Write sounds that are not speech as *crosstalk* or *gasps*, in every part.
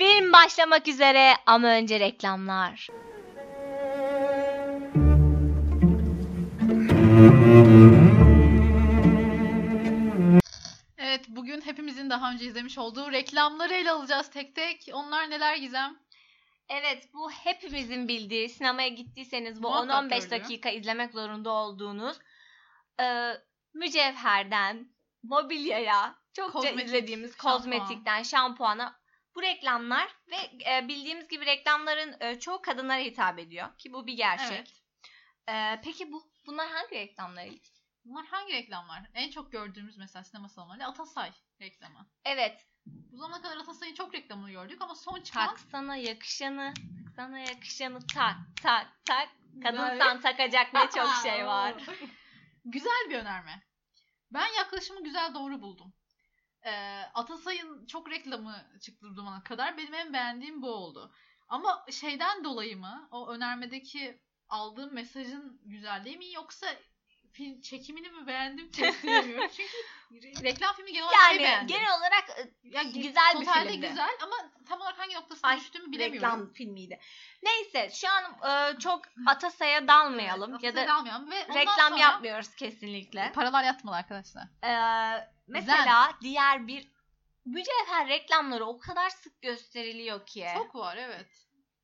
Film başlamak üzere ama önce reklamlar. Evet bugün hepimizin daha önce izlemiş olduğu reklamları ele alacağız tek tek. Onlar neler Gizem? Evet bu hepimizin bildiği sinemaya gittiyseniz bu Muhakkak 10-15 gördüğü. dakika izlemek zorunda olduğunuz e, mücevherden mobilyaya çokça Kozmetik, izlediğimiz kozmetikten şampuana bu reklamlar ve e, bildiğimiz gibi reklamların e, çoğu kadınlara hitap ediyor ki bu bir gerçek. Evet. E, peki bu bunlar hangi reklamlar Elif? Bunlar hangi reklamlar? En çok gördüğümüz mesela sinema salonlarında Atasay reklamı. Evet Bu zamana kadar Atasay'ın çok reklamını gördük ama son çıkan tak sana yakışanı tak sana yakışanı tak tak tak Böyle- kadınsan takacak ne çok şey var. *laughs* güzel bir önerme. Ben yaklaşımı güzel doğru buldum. Ee, Atasay'ın çok reklamı çıktı zamana kadar. Benim en beğendiğim bu oldu. Ama şeyden dolayı mı o önermedeki aldığım mesajın güzelliği mi yoksa film çekimini mi beğendim kestiremiyorum. *laughs* Çünkü re- reklam filmi genel olarak Yani beğendim. genel olarak e, Ya, güzel bir filmdi. güzel ama tam olarak hangi noktasına düştüğümü bilemiyorum. reklam filmiydi. Neyse şu an e, çok Atasay'a dalmayalım Evet, ya da almayalım ve reklam sonra yapmıyoruz kesinlikle. Paralar yatmalı arkadaşlar. E, mesela diğer bir mücevher reklamları o kadar sık gösteriliyor ki. Çok var evet.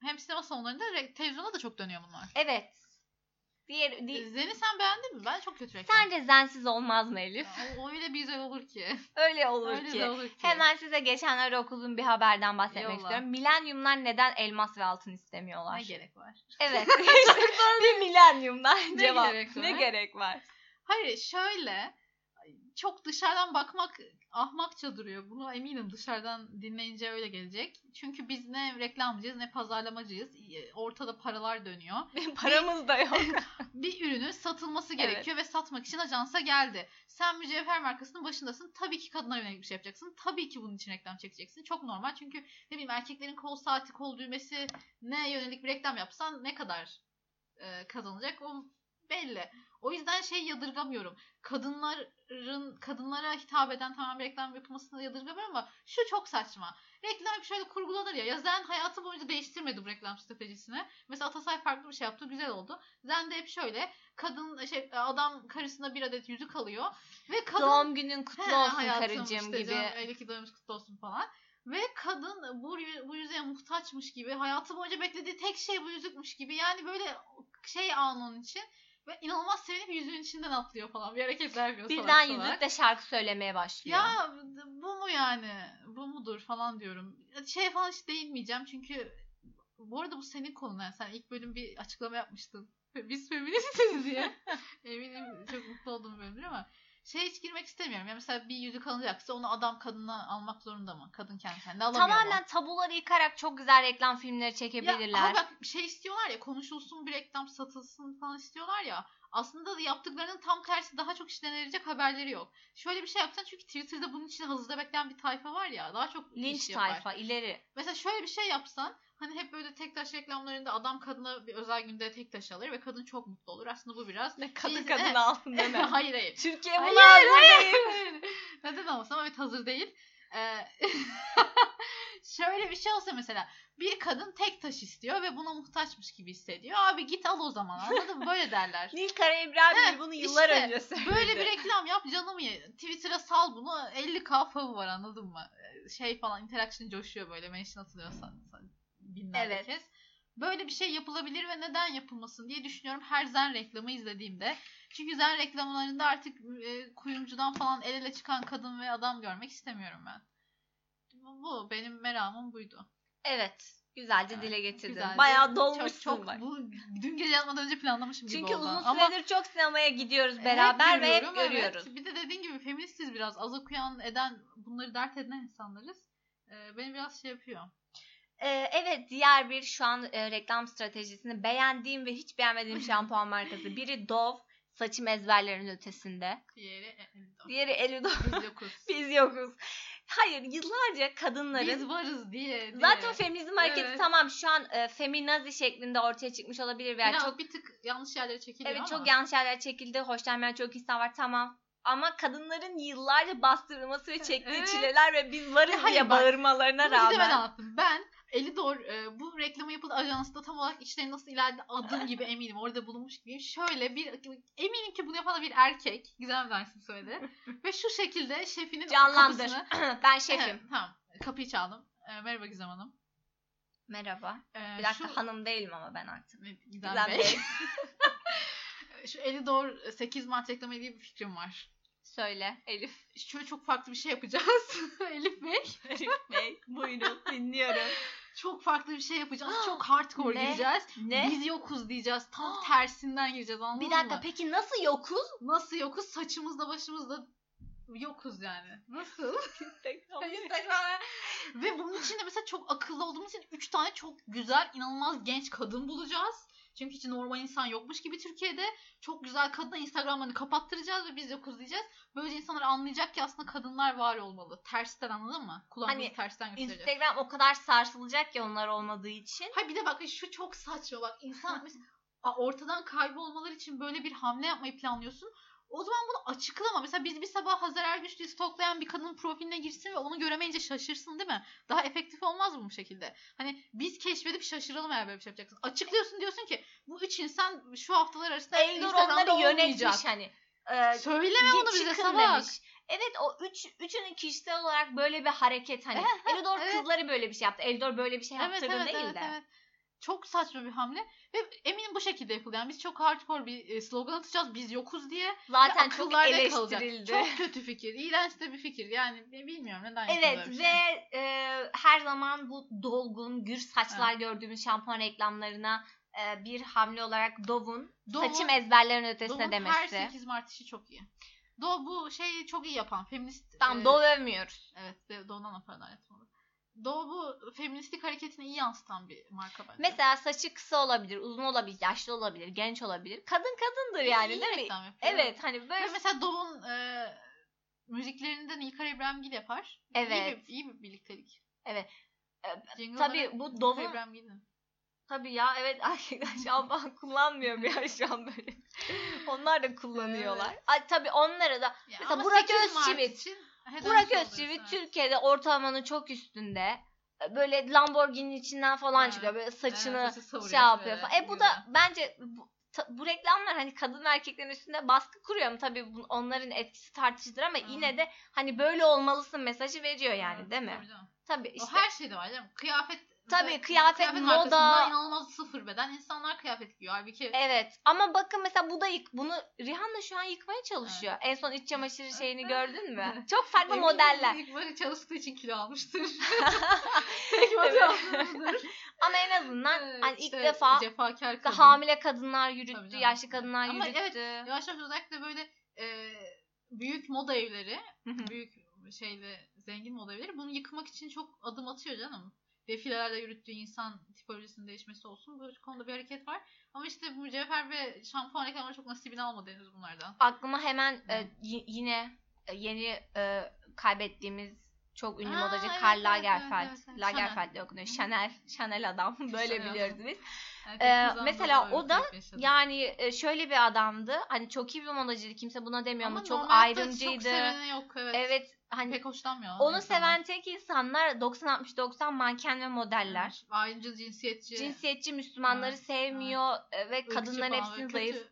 Hem sinema salonlarında televizyonda da çok dönüyor bunlar. Evet. Diğer, di- Zeni sen beğendin mi? Ben çok kötü reklam. Sence zensiz olmaz mı Elif? Ya, O, öyle bir güzel olur ki. Öyle olur öyle ki. olur ki. Hemen size geçenlerde okuduğum bir haberden bahsetmek Yolla. istiyorum. Milenyumlar neden elmas ve altın Ne istemiyorlar? gerek var? Evet. *laughs* *laughs* bir milenyumdan Ne cevap. gerek var? Ne gerek var? Hayır şöyle çok dışarıdan bakmak ahmakça duruyor. Bunu eminim dışarıdan dinleyince öyle gelecek. Çünkü biz ne reklamcıyız ne pazarlamacıyız. Ortada paralar dönüyor. *laughs* Paramız da yok. *laughs* bir ürünün satılması gerekiyor ve satmak için ajansa geldi. Sen mücevher markasının başındasın. Tabii ki kadına yönelik bir şey yapacaksın. Tabii ki bunun için reklam çekeceksin. Çok normal çünkü ne bileyim erkeklerin kol saati, kol düğmesi ne yönelik bir reklam yapsan ne kadar e, kazanacak o belli. O yüzden şey yadırgamıyorum. Kadınların kadınlara hitap eden tamam reklam yapılmasını yadırgamıyorum ama şu çok saçma. Reklam şöyle kurgulanır ya. Ya Zen hayatı boyunca değiştirmedi bu reklam stratejisini. Mesela Atasay farklı bir şey yaptı. Güzel oldu. Zen de hep şöyle. Kadın şey adam karısına bir adet yüzük alıyor. Ve kadın Doğum günün kutlu He, olsun karıcığım işte gibi. canım, öyle ki doğumumuz kutlu olsun falan. Ve kadın bu, bu yüzüğe muhtaçmış gibi hayatı boyunca beklediği tek şey bu yüzükmüş gibi. Yani böyle şey an onun için. Ve inanılmaz sevinip yüzüğün içinden atlıyor falan. Bir hareketler yapıyor Birden salak salak. yüzük de şarkı söylemeye başlıyor. Ya bu mu yani? Bu mudur falan diyorum. Şey falan hiç değinmeyeceğim çünkü bu arada bu senin konun. Yani sen ilk bölüm bir açıklama yapmıştın. Biz feministiz diye. *laughs* Eminim çok mutlu olduğum bölümdür ama şey hiç girmek istemiyorum. Ya mesela bir yüzük alınacaksa onu adam kadına almak zorunda mı? Kadın kendi kendine alamıyor mu? Tamamen tabuları yıkarak çok güzel reklam filmleri Ya, çekebilirler. ama bak şey istiyorlar ya konuşulsun bir reklam satılsın falan istiyorlar ya. Aslında da yaptıklarının tam tersi daha çok işlenilecek haberleri yok. Şöyle bir şey yapsan çünkü Twitter'da bunun için hazırda bekleyen bir tayfa var ya daha çok Linç iş yapar. tayfa ileri. Mesela şöyle bir şey yapsan hani hep böyle tek taş reklamlarında adam kadına bir özel günde tek taş alır ve kadın çok mutlu olur. Aslında bu biraz Ne kadın Biz- kadın evet. altın deme. *laughs* hayır hayır. Türkiye Hayır, buna hayır, değil. hayır. *laughs* Neden olmasın ama evet hazır değil. Ee, *laughs* şöyle bir şey olsa mesela bir kadın tek taş istiyor ve buna muhtaçmış gibi hissediyor. Abi git al o zaman anladın mı? Böyle *laughs* derler. Nil Kara İbrahim Heh, bunu yıllar işte, önce söyledi. Böyle bir reklam yap canım ye. Twitter'a sal bunu 50k favı var anladın mı? Şey falan interaction coşuyor böyle mention atılıyor san- san- binlerce Evet. kez. Böyle bir şey yapılabilir ve neden yapılmasın diye düşünüyorum her zen reklamı izlediğimde. Çünkü zen reklamlarında artık e, kuyumcudan falan el ele çıkan kadın ve adam görmek istemiyorum ben. Bu, benim meramım buydu. Evet. Güzelce Evet, dile getirdin. Güzeldi. Bayağı dolmuşsun çok, çok, bak. Bu dün gece yatmadan önce planlamışım gibi Çünkü oldu. uzun Ama süredir çok sinemaya gidiyoruz beraber ve hep görüyorum, evet. görüyoruz. Bir de dediğin gibi feministiz biraz. Az okuyan eden bunları dert edinen insanlarız. Ee, beni biraz şey yapıyor. Ee, evet diğer bir şu an e, reklam stratejisini beğendiğim ve hiç beğenmediğim *laughs* şampuan markası. Biri Dove saçım ezberlerin ötesinde. Diğeri e, e, Diğeri Elido. biz yokuz. *laughs* Biz yokuz. Hayır yıllarca kadınların biz varız diye. diye. zaten feminizm hareketi Evet. tamam şu an e, feminazi şeklinde ortaya çıkmış olabilir veya Biraz çok bir tık yanlış yerlere çekiliyor evet ama. çok yanlış yerler çekildi. Hoşlanmayan çok insan var tamam. ama kadınların yıllarca bastırılması ve çektiği Evet. çileler ve biz varız Hayır, diye bak, bağırmalarına de ben rağmen. anlattım. Ben Elidor e, bu reklamı yapıldı ajansta tam olarak işleri nasıl ilerledi adım gibi *laughs* eminim. Orada bulunmuş gibiyim. Şöyle bir eminim ki bunu yapan da bir erkek. Güzel bir dersin söyledi. *laughs* Ve şu şekilde şefinin Canlandır. kapısını... *clears throat* ben şefim. tamam. Kapıyı çaldım. E, merhaba Gizem Hanım. Merhaba. E, Bir dakika şu... hanım değilim ama ben artık. Gizem, Gizem Bey. Bey. *laughs* şu Elidor 8 Mart reklamı ilgili bir fikrim var. Söyle Elif. Şöyle çok farklı bir şey yapacağız. Elif Bey. Elif Bey buyurun dinliyorum. Çok farklı bir şey yapacağız. *gasps* Çok hardcore Ne? gireceğiz. Ne? Biz yokuz diyeceğiz. Tam *gasps* tersinden gireceğiz anladın Bir dakika mı? peki nasıl yokuz? Nasıl yokuz? Saçımızda başımızda yokuz yani. Nasıl? *laughs* Ve bunun için de mesela çok akıllı olduğumuz için 3 tane çok güzel, inanılmaz genç kadın bulacağız. Çünkü hiç normal insan yokmuş gibi Türkiye'de. Çok güzel kadın Instagram'larını kapattıracağız ve biz yokuz diyeceğiz. Böylece insanlar anlayacak ki aslında kadınlar var olmalı. Tersten anladın mı? Kulağımızı Hani tersten göstereceğiz. Instagram o kadar sarsılacak ki onlar olmadığı için. Ha bir de bak şu çok saçma bak insan *laughs* mesela ortadan kaybolmaları için böyle bir hamle yapmayı planlıyorsun. O zaman bunu açıklama. Mesela biz bir sabah Hazar Ergüçlü'yü stoklayan bir kadının profiline girsin ve onu göremeyince şaşırsın değil mi? Daha efektif olmaz mı bu şekilde? Hani biz keşfedip şaşıralım eğer böyle bir şey yapacaksın. Açıklıyorsun diyorsun ki bu üç insan şu haftalar arasında Eldor Instagram'da onları yönetmiş hani. E, Söyleme onu git bize sabah. demiş. Evet o üç, üçünün kişisel olarak böyle bir hareket hani. Evet, Eldor evet. kızları böyle bir şey yaptı. Eldor böyle bir şey Evet yaptırdı evet değil evet, de. evet. Çok saçma bir hamle ve eminim bu şekilde yapıldı. Yani biz çok hardcore bir e, slogan atacağız. Biz yokuz diye. Zaten çok akıllarda kalacak. eleştirildi. Çok kötü fikir. İğrenç de bir fikir. Yani bilmiyorum neden Evet ve şey. e, her zaman bu dolgun, gür saçlar gördüğümüz şampuan reklamlarına e, bir hamle olarak Dove'un Dove'un- saçım ezberlerin ötesine Doğu'nun demesi. her 8 Mart işi çok iyi. Doğu bu şeyi çok iyi yapan. Feminist. Tamam e, Dove övmüyoruz. Evet paralar yatmalı. Doğu bu feministik hareketini iyi yansıtan bir marka bence. Mesela saçı kısa olabilir, uzun olabilir, yaşlı olabilir, genç olabilir. Kadın kadındır yani İyi değil mi? yapıyor. Evet hani böyle Ve mesela Doğu'nun e, müziklerinden İlkar İbrahimgil yapar. Evet. İyi bir, iyi bir birliktelik. Evet. E, tabii bu İbrahimgil'in. tabii ya evet erkekler şampuan kullanmıyor bir an *laughs* şu an böyle. Onlar da kullanıyorlar. Ay, tabii onlara da Ya Mesela Burak 8 Mart Özçivit. için Burak oluyoruz, Özçivit evet. Türkiye'de ortalamanın çok üstünde. Böyle Lamborghini'nin içinden falan Evet. çıkıyor. Böyle saçını Evet, şey yapıyor falan. E bu da bence bu, ta- bu reklamlar hani kadın erkeklerin üstünde baskı kuruyor mu? Tabii bu, onların etkisi tartışılır ama Hı. yine de hani böyle olmalısın mesajı veriyor yani Evet, değil mi? tabii. Tabii O işte. her şeyde var değil mi? Kıyafet Tabii, kıyafet, markasında moda. inanılmaz sıfır beden insanlar kıyafet giyiyor. Halbuki Evet ama bakın mesela bu da yık bunu Rihanna şu an yıkmaya çalışıyor. En son iç çamaşırı şeyini *laughs* gördün mü? Çok farklı Eminim modeller. böyle çalıştığı için kilo almıştır. *laughs* Tek Evet. motivasyonumdur. Ama en azından Evet, hani ilk işte defa cefakar kadın. hamile kadınlar yürüttü, yaşlı kadınlar Ama yürüttü. evet, Yavaş yavaş özellikle böyle e, büyük moda evleri, büyük şeyle zengin moda evleri bunu yıkmak için çok adım atıyor canım. Defilelerde yürüttüğü insan tipolojisinin değişmesi olsun. Bu konuda bir hareket var. Ama işte bu mücevher ve şampuan reklamları çok nasibini almadı henüz bunlardan. Aklıma hemen Hı. e, y- yine e, yeni e, kaybettiğimiz çok ünlü Aa, modacı evet, Karl evet, Lagerfeld. evet, evet. Lagerfeld diye okunuyor. Chanel, Chanel adam. *laughs* Böyle Chanel biliyoruz biz. Yani Ee, mesela o da yaşadı. Yani e, şöyle bir adamdı. Hani çok iyi bir modacıydı. Kimse buna demiyor ama, çok hayatta Çok ayrımcıydı. seveni yok evet. Evet hani Pek hoşlanmıyor. onu insanlar. seven tek insanlar 90-60-90 manken ve modeller. Evet, Ayrımcı, cinsiyetçi. Cinsiyetçi Müslümanları Evet, sevmiyor e, ve ırkçı kadınların falan hepsinin böyle zayıf.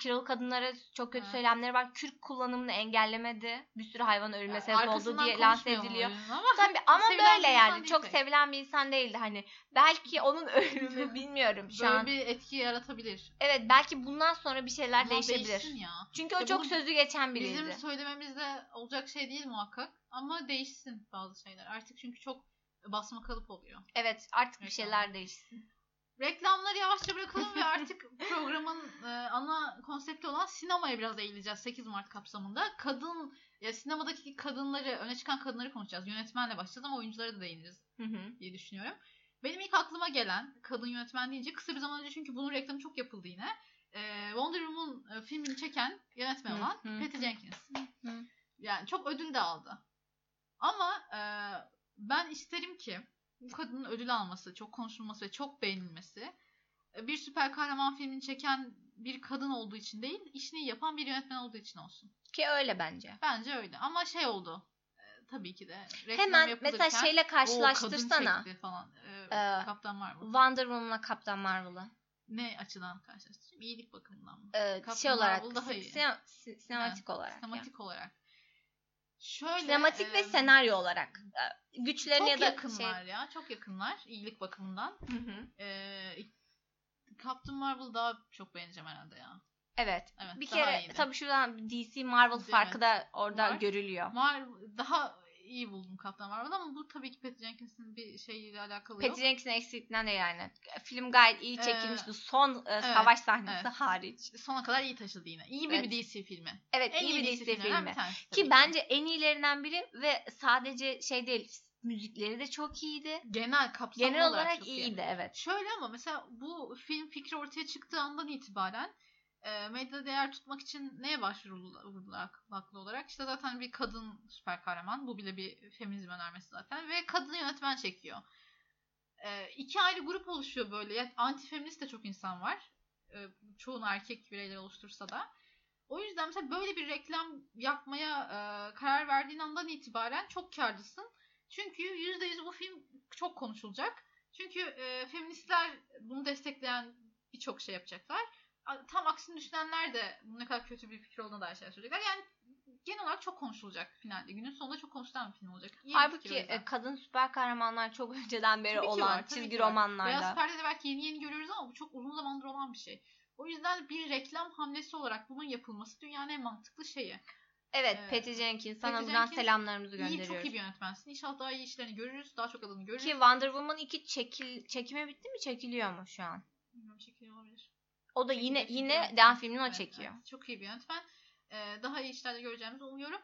Kilolu kadınlara çok kötü Evet. söylemleri var. Kürk kullanımını engellemedi. Bir sürü hayvan Yani sebep oldu diye lanse ediliyor. Ama Tabii ama *laughs* bir böyle yani. değil Çok pek. sevilen bir insan değildi hani. Belki onun *laughs* ölümü bilmiyorum şu böyle an. bir etki yaratabilir. Evet belki bundan sonra bir şeyler Ama değişebilir. ya. Çünkü o Ya çok sözü geçen biriydi. Bizim söylememizde olacak şey değil muhakkak. Ama değişsin bazı şeyler. Artık çünkü çok basma kalıp oluyor. Evet artık bir Reklamlar. şeyler değişsin. Reklamları yavaşça bırakalım ve *laughs* artık programın e, ana konsepti olan sinemaya biraz eğileceğiz 8 Mart kapsamında. Kadın ya sinemadaki kadınları, öne çıkan kadınları konuşacağız. Yönetmenle başlayacağız ama oyunculara da değiniriz Hı hı. diye düşünüyorum. Benim ilk aklıma gelen kadın yönetmen deyince kısa bir zaman önce çünkü bunun reklamı çok yapıldı yine. E, Wonder Woman e, filmini çeken yönetmen olan hı. Patty Jenkins. hı. Yani çok ödül de aldı. Ama e, ben isterim ki bu kadının ödül alması, çok konuşulması ve çok beğenilmesi bir süper kahraman filmini çeken bir kadın olduğu için değil, işini yapan bir yönetmen olduğu için olsun. Ki öyle bence. Bence öyle. Ama şey oldu. e, tabii ki de. Hemen mesela şeyle "Oo, kadın karşılaştırsana. falan. E, Ee, Kaptan Marvel. Wonder Woman'la Kaptan Marvel'ı. Ne açıdan karşılaştırayım? İyilik bakımından mı? Ee, Captain şey olarak, Marvel daha iyi. sine- si- sinematik olarak. ya. Sinematik olarak. Şöyle ve e, senaryo olarak. Güçlerini çok ya da yakınlar şey... ya. Çok yakınlar iyilik bakımından. Hı hı. Ee, Captain Marvel daha çok beğeneceğim herhalde ya. Evet. Evet, Bir kere iyiydi. tabii şuradan DC Marvel Değil farkı mi? da orada Var. görülüyor. Mar- daha iyi buldum Captain Marvel ama bu tabii ki Patty Jenkins'in bir şeyiyle alakalı yok. Patty Jenkins'in eksikliğinden de yani. Film gayet iyi Ee, çekilmişti. Son e, evet, savaş sahnesi evet. hariç. Sona kadar iyi taşıdı yine. İyi bir, Evet. bir DC filmi. Evet En iyi bir DC filmlerden filmi. bir tanesi tabii Ki bence en iyilerinden biri ve sadece şey değil müzikleri de çok iyiydi. genel kapsamlı Genel olarak iyi. iyiydi evet. Şöyle ama mesela bu film fikri ortaya çıktığı andan itibaren e, medyada değer tutmak için neye başvuruldular haklı olarak? İşte zaten bir kadın süper kahraman. Bu bile bir feminizm önermesi zaten. Ve kadın yönetmen çekiyor. E, iki ayrı grup oluşuyor böyle. Yani anti feminist de çok insan var. E, çoğunu erkek bireyler oluştursa da. O yüzden mesela böyle bir reklam yapmaya e, karar verdiğin andan itibaren çok karlısın. Çünkü %100 bu film çok konuşulacak. Çünkü e, feministler bunu destekleyen birçok şey yapacaklar. Tam aksini düşünenler de ne kadar kötü bir fikir olduğuna dair şeyler söyleyecekler. Yani genel olarak çok konuşulacak finalde. Günün sonunda çok konuşulan bir film olacak. İyi Halbuki e, kadın süper kahramanlar çok önceden beri Tabii olan var, çizgi romanlarda. Beyaz Perde'de belki yeni yeni görüyoruz ama bu çok uzun zamandır olan bir şey. O yüzden bir reklam hamlesi olarak bunun yapılması dünyanın en mantıklı şeyi. Evet, Evet. Patty Jenkins sana Patty buradan Jenkins selamlarımızı İyi, gönderiyoruz. çok iyi bir yönetmensin. İnşallah daha iyi işlerini görürüz. Daha çok adını görürüz. Ki Wonder Woman 2 çekil çekime bitti mi? Çekiliyor mu şu an? Bilmiyorum çekiyor olabilir. O da Çekiyor, yine yine devam filmini o çekiyor. evet. Çok iyi bir yönetmen. Ee, daha iyi işlerde göreceğimizi umuyorum.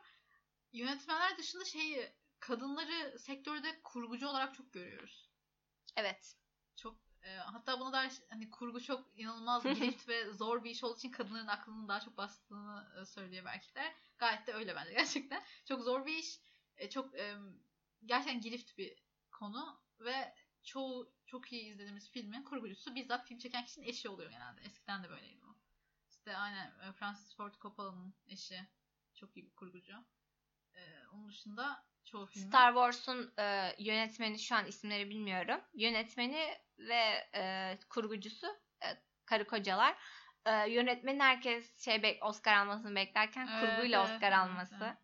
Yönetmenler dışında şeyi kadınları sektörde kurgucu olarak çok görüyoruz. Evet. Çok e, hatta buna dair hani kurgu çok inanılmaz *laughs* girift ve zor bir iş olduğu için kadınların aklının daha çok bastığını e, söylüyor belki de. Gayet de öyle bence *laughs* gerçekten. Çok zor bir iş. E, çok e, gerçekten girift bir konu ve çoğu çok iyi izlediğimiz filmin kurgucusu bizzat film çeken kişinin eşi oluyor genelde. Eskiden de böyleydi o. İşte aynen e, Francis Ford Coppola'nın eşi. Çok iyi bir kurgucu. E, onun dışında çoğu filmin... Star Wars'un e, yönetmeni şu an isimleri bilmiyorum. Yönetmeni ve e, kurgucusu e, karı kocalar. E, yönetmeni herkes şey bek Oscar almasını beklerken Evet, kurguyla evet, Oscar evet, alması. evet.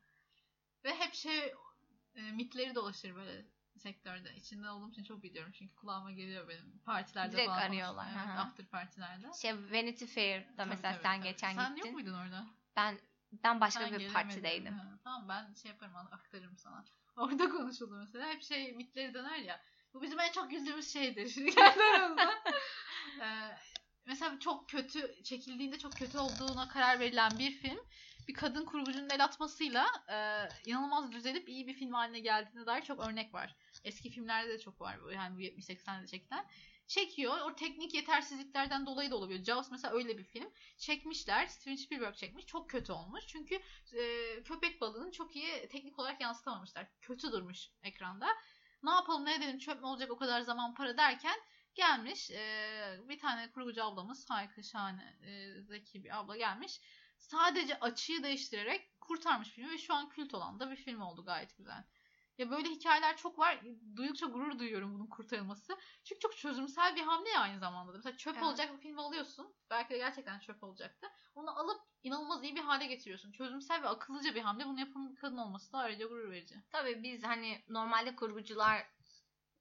Ve hep şey e, mitleri dolaşır böyle sektörde. İçinde olduğum için çok biliyorum çünkü kulağıma geliyor benim partilerde Direkt falan arıyorlar, Evet, hı. after partilerde. Şey Vanity Fair'da Tabii, mesela tabii, sen tabii. geçen Sen gittin. yok muydun orada? Ben ben başka Sen bir gelemedin. partideydim. Ha, tamam ben şey yaparım aktarırım sana. *laughs* Orada konuşuldu mesela. Hep şey mitleri döner ya. Bu bizim en çok güldüğümüz şeydir. *laughs* Kendi aramızda. Ee, mesela çok kötü çekildiğinde çok kötü olduğuna karar verilen bir film bir kadın kurgucunun el atmasıyla e, inanılmaz düzelip iyi bir film haline geldiğine dair çok örnek var. Eski filmlerde de çok var. Yani bu 70-80'de çekilen. Çekiyor. O teknik yetersizliklerden dolayı da olabiliyor. Jaws mesela öyle bir film. Çekmişler. Steven Spielberg çekmiş. Çok kötü olmuş. Çünkü e, köpek balığını çok iyi teknik olarak yansıtamamışlar. Kötü durmuş ekranda. Ne yapalım ne edelim çöp mü olacak o kadar zaman para derken gelmiş e, bir tane kurgucu ablamız harika şahane e, zeki bir abla gelmiş. Sadece açıyı değiştirerek kurtarmış filmi ve şu an kült olan da bir film oldu gayet güzel. Ya böyle hikayeler çok var. Duydukça gurur duyuyorum bunun kurtarılması. Çünkü çok çözümsel bir hamle ya aynı zamanda. da. Mesela çöp Evet. olacak bir film alıyorsun. Belki de gerçekten çöp olacaktı. Onu alıp inanılmaz iyi bir hale getiriyorsun. Çözümsel ve akıllıca bir hamle. Bunu yapan bir kadın olması da ayrıca gurur verici. Tabii biz hani normalde kurgucular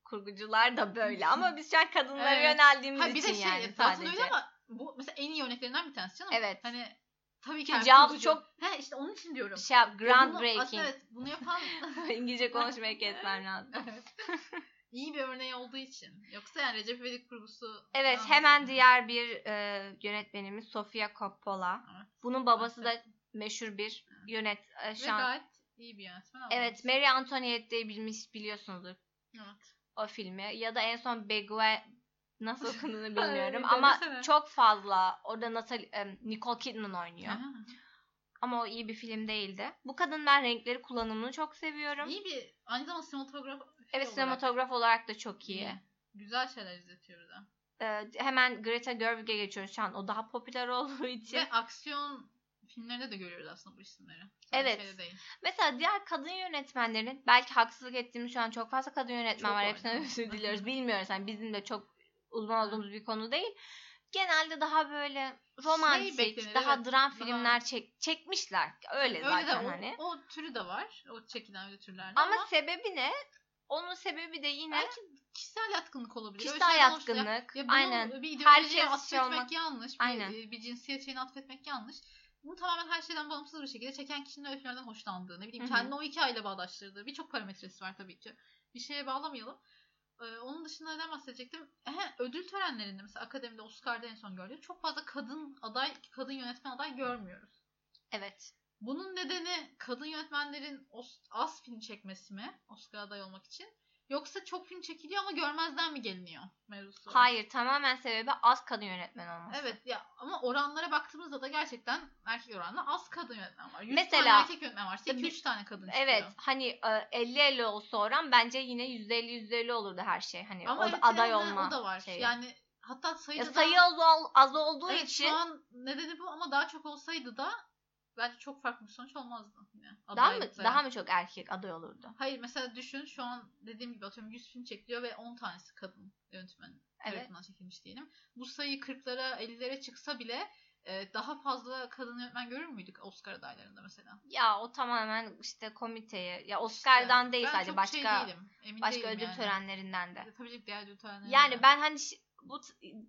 kurgucular da böyle ama biz şu an kadınlara Evet. yöneldiğimiz Ha bir için de şey yani zaten sadece. öyle ama bu mesela en iyi örneklerinden bir tanesi canım. Evet. Hani tabii ki kurgucu- çok- He işte onun için diyorum. Şey yap, Ya bunu- groundbreaking. aslında evet bunu yapan *laughs* İngilizce *laughs* konuşmayı kesmem lazım. evet. *laughs* iyi bir örneği olduğu için. Yoksa yani Recep İvedik kurgusu. Evet hemen diğer bir e, yönetmenimiz Sofia Coppola. Evet. Bunun babası da meşhur bir yönet e, Ve şu an. gayet iyi bir yönetmen. ama- Evet Marie Antoinette'yi bilmiş biliyorsunuzdur Evet. o filmi. Ya da en son Begue nasıl okunduğunu bilmiyorum Ay, ama denesene. çok fazla orada Natalie, e, Nicole Kidman oynuyor. Aha. Ama o iyi bir film değildi. Bu kadın ben renkleri kullanımını çok seviyorum. İyi bir aynı zamanda sinematograf Evet sinematograf olarak da çok iyi. Güzel şeyler izletiyor da. e, hemen Greta Gerwig'e geçiyoruz şu an. O daha popüler *laughs* olduğu için. Ve aksiyon filmlerinde de görüyoruz aslında bu isimleri. Sadece Evet. şeyde değil. Mesela diğer kadın yönetmenlerin belki haksızlık ettiğimiz şu an çok fazla kadın yönetmen Çok var. var. Hepsine özür diliyoruz. *laughs* Bilmiyoruz. Yani bizim de çok uzman olduğumuz bir konu değil. Genelde daha böyle romantik, beklenir, daha evet. dram Daha- filmler çek, çekmişler. Öyle, Öyle zaten de o, hani. o türü de var. O çekilen öyle türlerde Ama, ama, sebebi ne? Onun sebebi de yine belki kişisel yatkınlık olabilir. Öyle kişisel hoşlayan- yatkınlık. Ya Aynen. bir ideolojiye şey atfetmek olmak- yanlış. Aynen. Bir, bir cinsiyet şeyine atfetmek yanlış. Bunu tamamen her şeyden bağımsız bir şekilde çeken kişinin öyle filmlerden hoşlandığı, ne bileyim Hı hı. kendini o hikayeyle bağdaştırdığı birçok parametresi var tabii ki. Bir şeye bağlamayalım. Ee, onun dışında neden bahsedecektim? Ehe, ödül törenlerinde mesela akademide Oscar'da en son gördük. Çok fazla kadın aday, kadın yönetmen aday görmüyoruz. evet. Bunun nedeni kadın yönetmenlerin az film çekmesi mi Oscar aday olmak için? Yoksa çok film çekiliyor ama görmezden mi geliniyor mevzusu? Hayır, tamamen sebebi az kadın yönetmen olması. Evet ya ama oranlara baktığımızda da gerçekten erkek oranla az kadın yönetmen var. 100 Mesela- tane erkek yönetmen Tabii- 2-3 tane kadın çıkıyor. Evet hani e, 50-50 olsa oran bence yine %50 %50 olurdu her şey. Hani ama o da aday olma o da var. şeyi. Yani hatta sayıda Ya da- sayı az, ol- az olduğu evet, için şu an nedeni bu ama daha çok olsaydı da bence çok farklı bir sonuç olmazdı yine. daha mı daha mı çok erkek aday olurdu? Hayır mesela düşün şu an dediğim gibi atıyorum 100 film çekiliyor ve 10 tanesi kadın yönetmen Evet. tarafından çekilmiş diyelim. Bu sayı 40'lara 50'lere çıksa bile e, daha fazla kadın yönetmen görür müydük Oscar adaylarında mesela? Ya o tamamen işte komiteye ya Oscar'dan değil ben sadece çok başka şey değilim, emin başka değilim ödül yani. törenlerinden de. Tabii ki diğer ödül törenlerinde Yani ben hani bu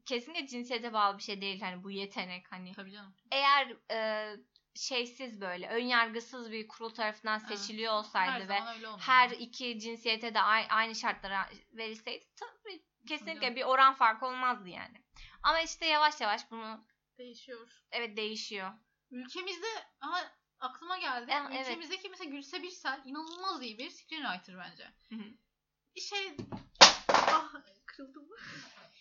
kesinlikle cinsiyete bağlı bir şey değil hani bu yetenek hani. Tabii canım. Eğer e, şeysiz böyle ön yargısız bir kurul tarafından seçiliyor olsaydı ve her iki cinsiyete de aynı şartlara verilseydi tabii kesinlikle bir oran farkı olmazdı yani. Ama işte yavaş yavaş bunu değişiyor. evet değişiyor. Ülkemizde aha aklıma geldi. Eh, evet. Ülkemizdeki mesela Gülse Birsel inanılmaz iyi bir screenwriter bence. Hı hı. Bir şey ah kırıldı mı?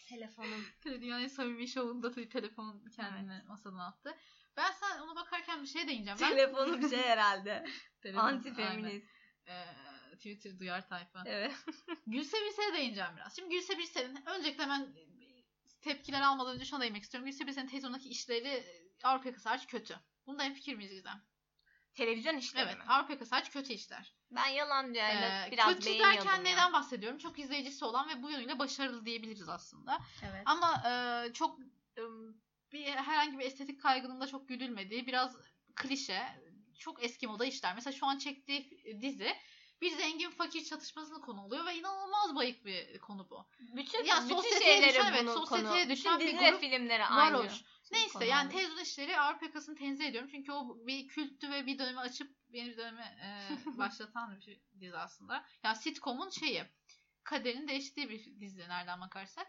Telefonum. Dünyanın en samimi şovunda tabii telefon kendini masadan attı. Ben sen ona bakarken bir şey değineceğim. Ben Telefonum şey herhalde. *laughs* Telefon, Anti feminist. aynen. Ee, Twitter duyar tayfa. Evet. *laughs* Gülse Birsel'e değineceğim biraz. Şimdi Gülse Birsel'in öncelikle hemen tepkiler almadan önce şuna değinmek istiyorum. Gülse Birsel'in televizyondaki işleri e, Avrupa yakası hariç kötü. Bunda en fikir miyiz Gizem? Televizyon işleri Evet. mi? Avrupa yakası hariç kötü işler. Ben yalan diyorum. Ee, biraz kötü derken ya. neden bahsediyorum? Çok izleyicisi olan ve bu yönüyle başarılı diyebiliriz aslında. Evet. Ama e, çok e, bir herhangi bir estetik kaygının da çok güdülmediği biraz klişe, çok eski moda işler. Mesela şu an çektiği dizi bir zengin fakir çatışmasını konu oluyor ve inanılmaz bayık bir konu bu. Bütün, Ya bütün şeyleri düşen, evet, sosyeteye düşen Bütün bir dizi ve grup filmleri Varoş. aynı. Neyse konu yani televizyon işleri Avrupa yakasını tenzih ediyorum. Çünkü o bir kültü ve bir dönemi açıp yeni bir döneme e, *laughs* başlatan bir şey- dizi aslında. Yani sitcom'un şeyi kaderin değiştiği bir dizi nereden bakarsak.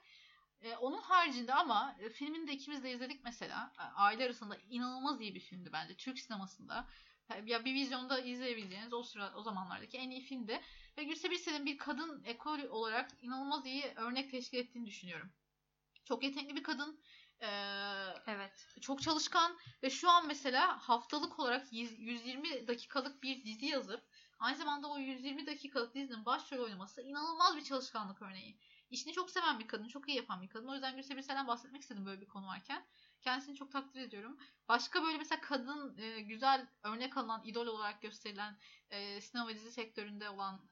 E, onun haricinde ama e, filmini de ikimiz de izledik mesela. Aile arasında inanılmaz iyi bir filmdi bence. Türk sinemasında. Ya bir vizyonda izleyebileceğiniz o sıra o zamanlardaki en iyi filmdi. Ve Gülse Birsel'in bir kadın ekol olarak inanılmaz iyi örnek teşkil ettiğini düşünüyorum. Çok yetenekli bir kadın. Ee, Evet. çok çalışkan ve şu an mesela haftalık olarak 100 120 dakikalık bir dizi yazıp aynı zamanda o 120 dakikalık dizinin başrol oynaması inanılmaz bir çalışkanlık örneği. İşini çok seven bir kadın, çok iyi yapan bir kadın. O yüzden Gülse Birsel'den bahsetmek istedim böyle bir konu varken. Kendisini çok takdir ediyorum. Başka böyle mesela kadın e, güzel örnek alınan, idol olarak gösterilen e, sinema ve dizi sektöründe olan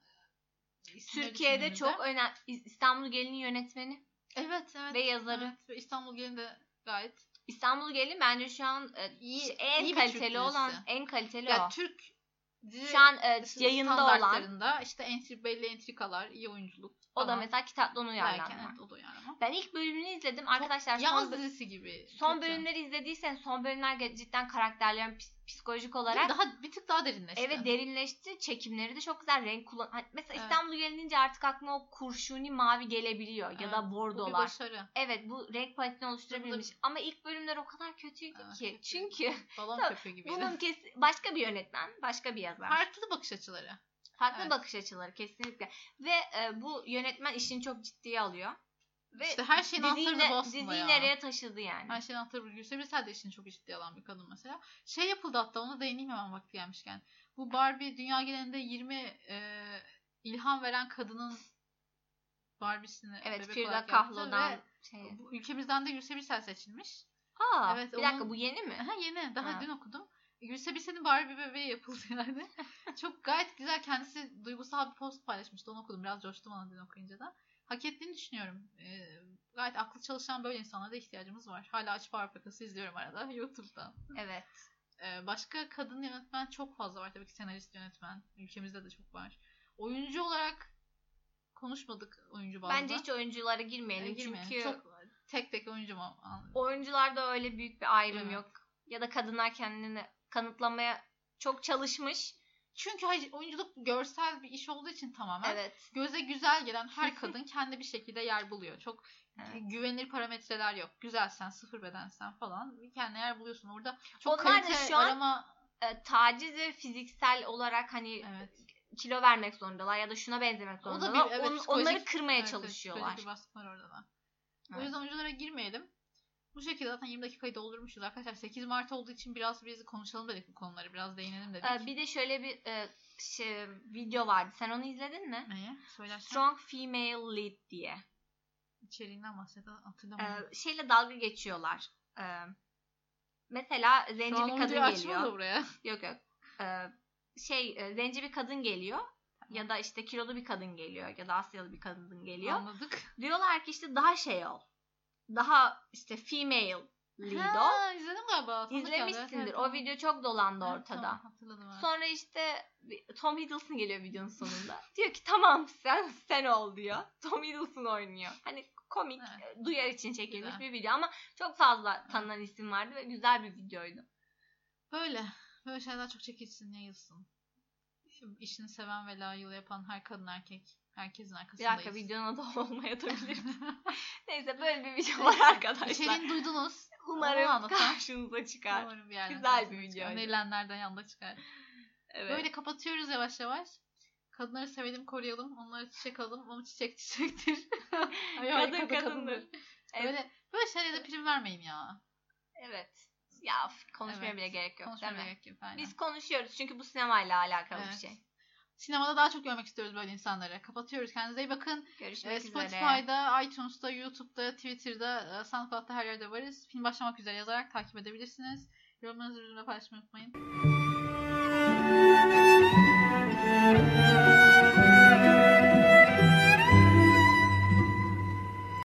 e, Türkiye'de çok önemli İstanbul Gelin yönetmeni evet evet ve yazarı. evet. Ve İstanbul Gelin de gayet İstanbul Gelin bence şu an e, İyi- en iyi kaliteli olan en kaliteli ya o. Türk dizi Şu an e, yayında olan işte entri, belli entrikalar, iyi oyunculuk o da mesela kitaptan Belki uyarlanma. evet, o da uyarlama. Ben ilk bölümünü izledim arkadaşlar. Çok son, yaz bö- dizisi gibi. son kötü. bölümleri izlediysen son bölümler cidden karakterlerin psikolojik olarak daha bir tık daha derinleşti. Evet derinleşti. Çekimleri de çok güzel. Renk kullan. Hani Mesela Evet. İstanbul gelince artık aklıma o kurşuni mavi gelebiliyor ya Evet, da Bu bir bordolar. başarı. Evet bu renk paletini oluşturabilmiş. Ama ilk bölümler o kadar kötüydü Evet, ki. kötüydü. Çünkü Balon *laughs* köpüğü gibiydi. bunun kes başka bir yönetmen, başka bir yazar. Farklı bakış açıları. Farklı evet. bakış açıları kesinlikle. Ve e, bu yönetmen işini çok ciddiye alıyor. Ve İşte her şeyin diziyi, anahtarı ne- da bu aslında diziyi ya. nereye taşıdı yani. Her şeyin anahtarı. Gülse Birsel de işini çok ciddiye alan bir kadın mesela. Şey yapıldı hatta ona değineyim hemen vakti gelmişken. Bu Barbie dünya genelinde 20 e, ilham veren kadının Barbie'sini Evet bebek yaptı Kahlo'dan ve şey. bu ülkemizden de Gülse Birsel seçilmiş. Aa, Evet, bir dakika onun- bu yeni mi? Aha, yeni. Daha Ha. dün okudum. Gülse Birsel'in Barbie bebeği yapıldı yani. *laughs* Çok gayet güzel. Kendisi duygusal bir post paylaşmıştı. Onu okudum. Biraz coştum ona dün okuyunca da. Hak ettiğini düşünüyorum. Ee, gayet aklı çalışan böyle insanlara da ihtiyacımız var. Hala Açık Fabrikası izliyorum arada *laughs* YouTube'da. Evet. Ee, başka kadın yönetmen çok fazla var. Tabii ki senarist yönetmen. Ülkemizde de çok var. Oyuncu olarak konuşmadık oyuncu bazda. Bence hiç oyunculara girmeyelim. Ee, girmeyelim. Çünkü Çok tek tek oyuncu mu? oyuncularda öyle büyük bir ayrım Evet. yok. Ya da kadınlar kendini kanıtlamaya çok çalışmış. Çünkü oyunculuk görsel bir iş olduğu için tamamen Evet. göze güzel gelen her *laughs* kadın kendi bir şekilde yer buluyor. Çok Evet. güvenilir parametreler yok. Güzelsen, sıfır bedensen falan bir kendine yer buluyorsun orada. Çok Onlar da şu an- arama E, taciz ve fiziksel olarak hani evet. kilo vermek zorundalar ya da şuna benzemek O da zorundalar. bir- evet, On- onları kırmaya Evet, evet, çalışıyorlar. baskı var orada da. O Evet. yüzden oyunculara girmeyelim. Bu şekilde zaten 20 dakikayı doldurmuşuz arkadaşlar. 8 Mart olduğu için biraz biz konuşalım dedik bu konuları. Biraz değinelim dedik. E, bir de şöyle bir e, şey, video vardı. Sen onu izledin mi? Neye? Söylersen Strong Female Lead diye. içeriğinden bahset hatırlamıyorum. E, şeyle dalga geçiyorlar. E, mesela zenci bir kadın geliyor. buraya. *laughs* Yok yok. Ee, şey e, zenci bir kadın geliyor ya da işte kilolu bir kadın geliyor ya da Asyalı bir kadın geliyor. Anladık. Diyorlar ki işte daha şey ol. Daha işte female lead ol. Ha, izledim galiba. Sana. İzlemişsindir. Evet, O video çok dolandı Evet, ortada. tamam, hatırladım. evet. Sonra işte Tom Hiddleston geliyor videonun sonunda. *laughs* diyor ki tamam sen sen ol diyor. Tom Hiddleston oynuyor. Hani komik, Evet. e, duyar için çekilmiş Güzel. bir video ama çok fazla tanınan isim vardı ve güzel bir videoydu. Böyle. Böyle şeyler çok çekilsin, yayılsın. İşini seven ve layığıyla yapan her kadın erkek. Herkesin Bir arkasındayız. dakika videonun adı *laughs* olmayabilir. *laughs* Neyse böyle bir video var arkadaşlar. İçeriğini duydunuz. Umarım karşınıza çıkar. Umarım bir yerden Güzel bir videoydu. Önerilenlerden yanında çıkar. Evet. Böyle kapatıyoruz yavaş yavaş. Kadınları sevelim, koruyalım. Onlara çiçek alalım. Ama çiçek çiçektir. *laughs* Ay, ay, Kadın kadındır. Evet. Böyle, böyle şeylere de prim vermeyin ya. evet. Ya konuşmaya Evet. bile gerek yok Konuşmaya değil mi? gerek yok. Aynen. Biz konuşuyoruz çünkü bu sinemayla alakalı Evet. bir şey. Sinemada daha çok görmek istiyoruz böyle insanları. Kapatıyoruz. Kendinize iyi bakın. Görüşmek Ee, üzere. Spotify'da, iTunes'ta, YouTube'da, Twitter'da, e, SoundCloud'da her yerde varız. Film başlamak üzere yazarak takip edebilirsiniz. Yorumlarınızı bizimle paylaşmayı unutmayın.